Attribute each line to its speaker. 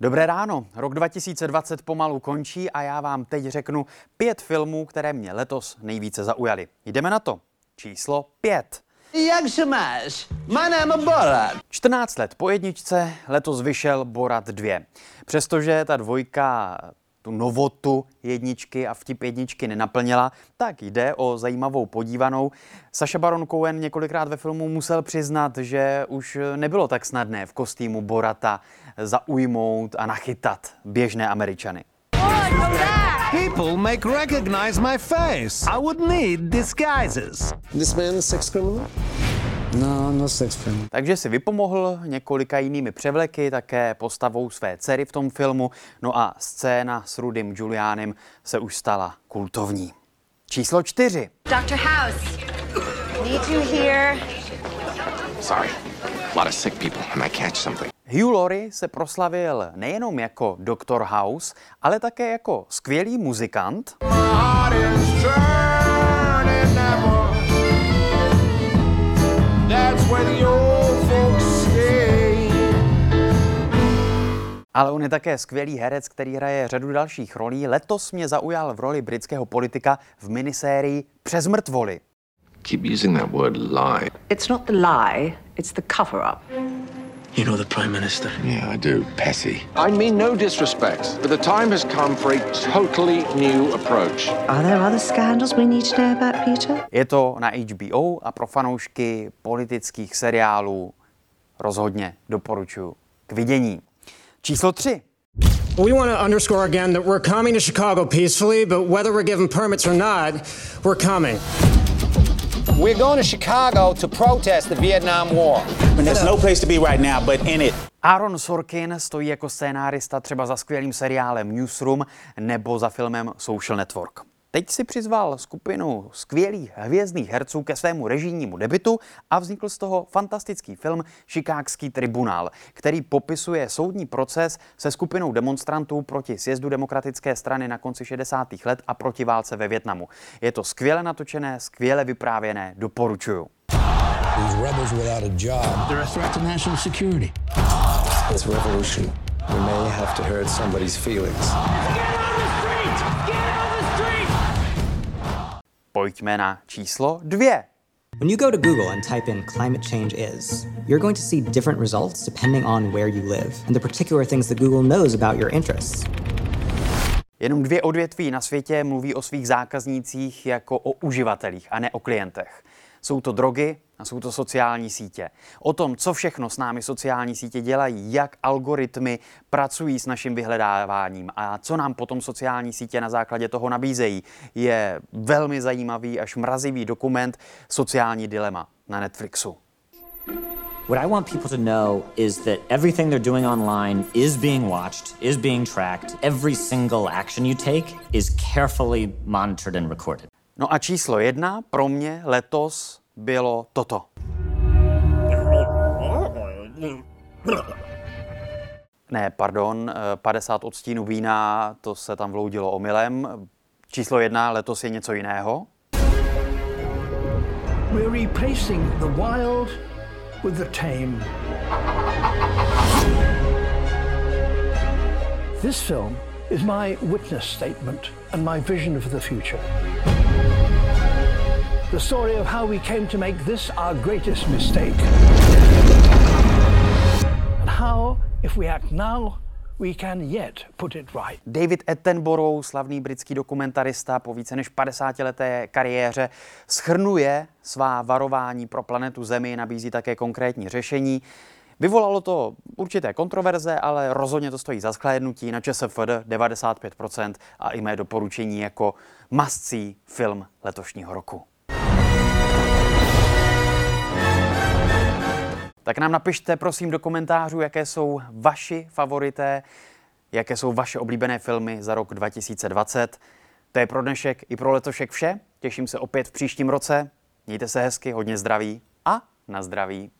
Speaker 1: Dobré ráno. Rok 2020 pomalu končí a já vám teď řeknu pět filmů, které mě letos nejvíce zaujaly. Jdeme na to. Číslo pět.
Speaker 2: Jak se máš? Mám Borat.
Speaker 1: 14 let po jedničce letos vyšel Borat 2. Přestože ta dvojka tu novotu jedničky a vtip jedničky nenaplnila, tak jde o zajímavou podívanou. Saša Baron Cohen několikrát ve filmu musel přiznat, že už nebylo tak snadné v kostýmu Borata zaujmout a nachytat běžné Američany.
Speaker 3: People make recognize my face. I would need disguises.
Speaker 4: This man is sex criminal? No, no sex criminal.
Speaker 1: Takže si vypomohl několika jinými převleky, také postavou své dcery v tom filmu, no a scéna s Rudym Giulianem se už stala kultovní. Číslo čtyři.
Speaker 5: Dr. House, need you here.
Speaker 6: Sorry. A lot of sick people. I might catch something.
Speaker 1: Hugh Laurie se proslavil nejenom jako Dr. House, ale také jako skvělý muzikant. Ale on je také skvělý herec, který hraje řadu dalších rolí. Letos mě zaujal v roli britského politika v minisérii Přes mrtvoly.
Speaker 6: Keep using that word lie.
Speaker 5: It's not the lie, it's the cover up.
Speaker 4: You know the Prime Minister?
Speaker 6: Yeah, I do. Pessy.
Speaker 7: I mean no disrespect, but the time has come for a totally new approach.
Speaker 5: Are there other scandals we need to know about Peter?
Speaker 1: Je to na HBO a pro fanoušky politických seriálů rozhodně doporučuji k vidění. Číslo 3.
Speaker 8: We want to underscore again that we're coming to Chicago peacefully, but whether we're given permits or not, we're coming.
Speaker 9: We're going to Chicago to protest the Vietnam War.
Speaker 10: And there's no place to be right now but in it.
Speaker 1: Aaron Sorkin stojí jako scénárista třeba za skvělým seriálem Newsroom nebo za filmem Social Network. Teď si přizval skupinu skvělých hvězdných herců ke svému režijnímu debitu a vznikl z toho fantastický film Šikákský tribunál, který popisuje soudní proces se skupinou demonstrantů proti sjezdu demokratické strany na konci 60. let a proti válce ve Větnamu. Je to skvěle natočené, skvěle vyprávěné, doporučuju.
Speaker 4: These rebels without a job.
Speaker 3: They're a threat to national security.
Speaker 4: It's revolution. We may have to hurt somebody's feelings.
Speaker 1: Pojďme na číslo dvě.
Speaker 11: When you go to Google and type in climate change is, you're going to see different results depending on where you live and the particular things that Google knows about your interests.
Speaker 1: Jenom dvě odvětví na světě mluví o svých zákaznících jako o uživatelích a ne o klientech. Jsou to drogy a jsou to sociální sítě. O tom, co všechno s námi sociální sítě dělají, jak algoritmy pracují s naším vyhledáváním a co nám potom sociální sítě na základě toho nabízejí, je velmi zajímavý až mrazivý dokument Sociální dilema na Netflixu.
Speaker 12: What I want people to know is that everything they're doing online is being watched, is being tracked. Every single action you take is carefully monitored and recorded.
Speaker 1: No a číslo jedna pro mě letos bylo toto. Ne, pardon, eh, 50 odstínů vína, to se tam vloudilo omylem. Číslo jedna letos je něco jiného.
Speaker 13: We're the wild with the tame. This film is my witness statement and my vision of the future. The story of how we came to make this our greatest mistake. And how, if we act now, we can yet put it right.
Speaker 1: David Attenborough, slavný britský dokumentarista po více než 50 leté kariéře, schrnuje svá varování pro planetu Zemi, nabízí také konkrétní řešení. Vyvolalo to určité kontroverze, ale rozhodně to stojí za shlédnutí na ČSFD 95% a i mé doporučení jako mascí film letošního roku. Tak nám napište prosím do komentářů, jaké jsou vaši favorité, jaké jsou vaše oblíbené filmy za rok 2020. To je pro dnešek i pro letošek vše. Těším se opět v příštím roce. Mějte se hezky, hodně zdraví a na zdraví.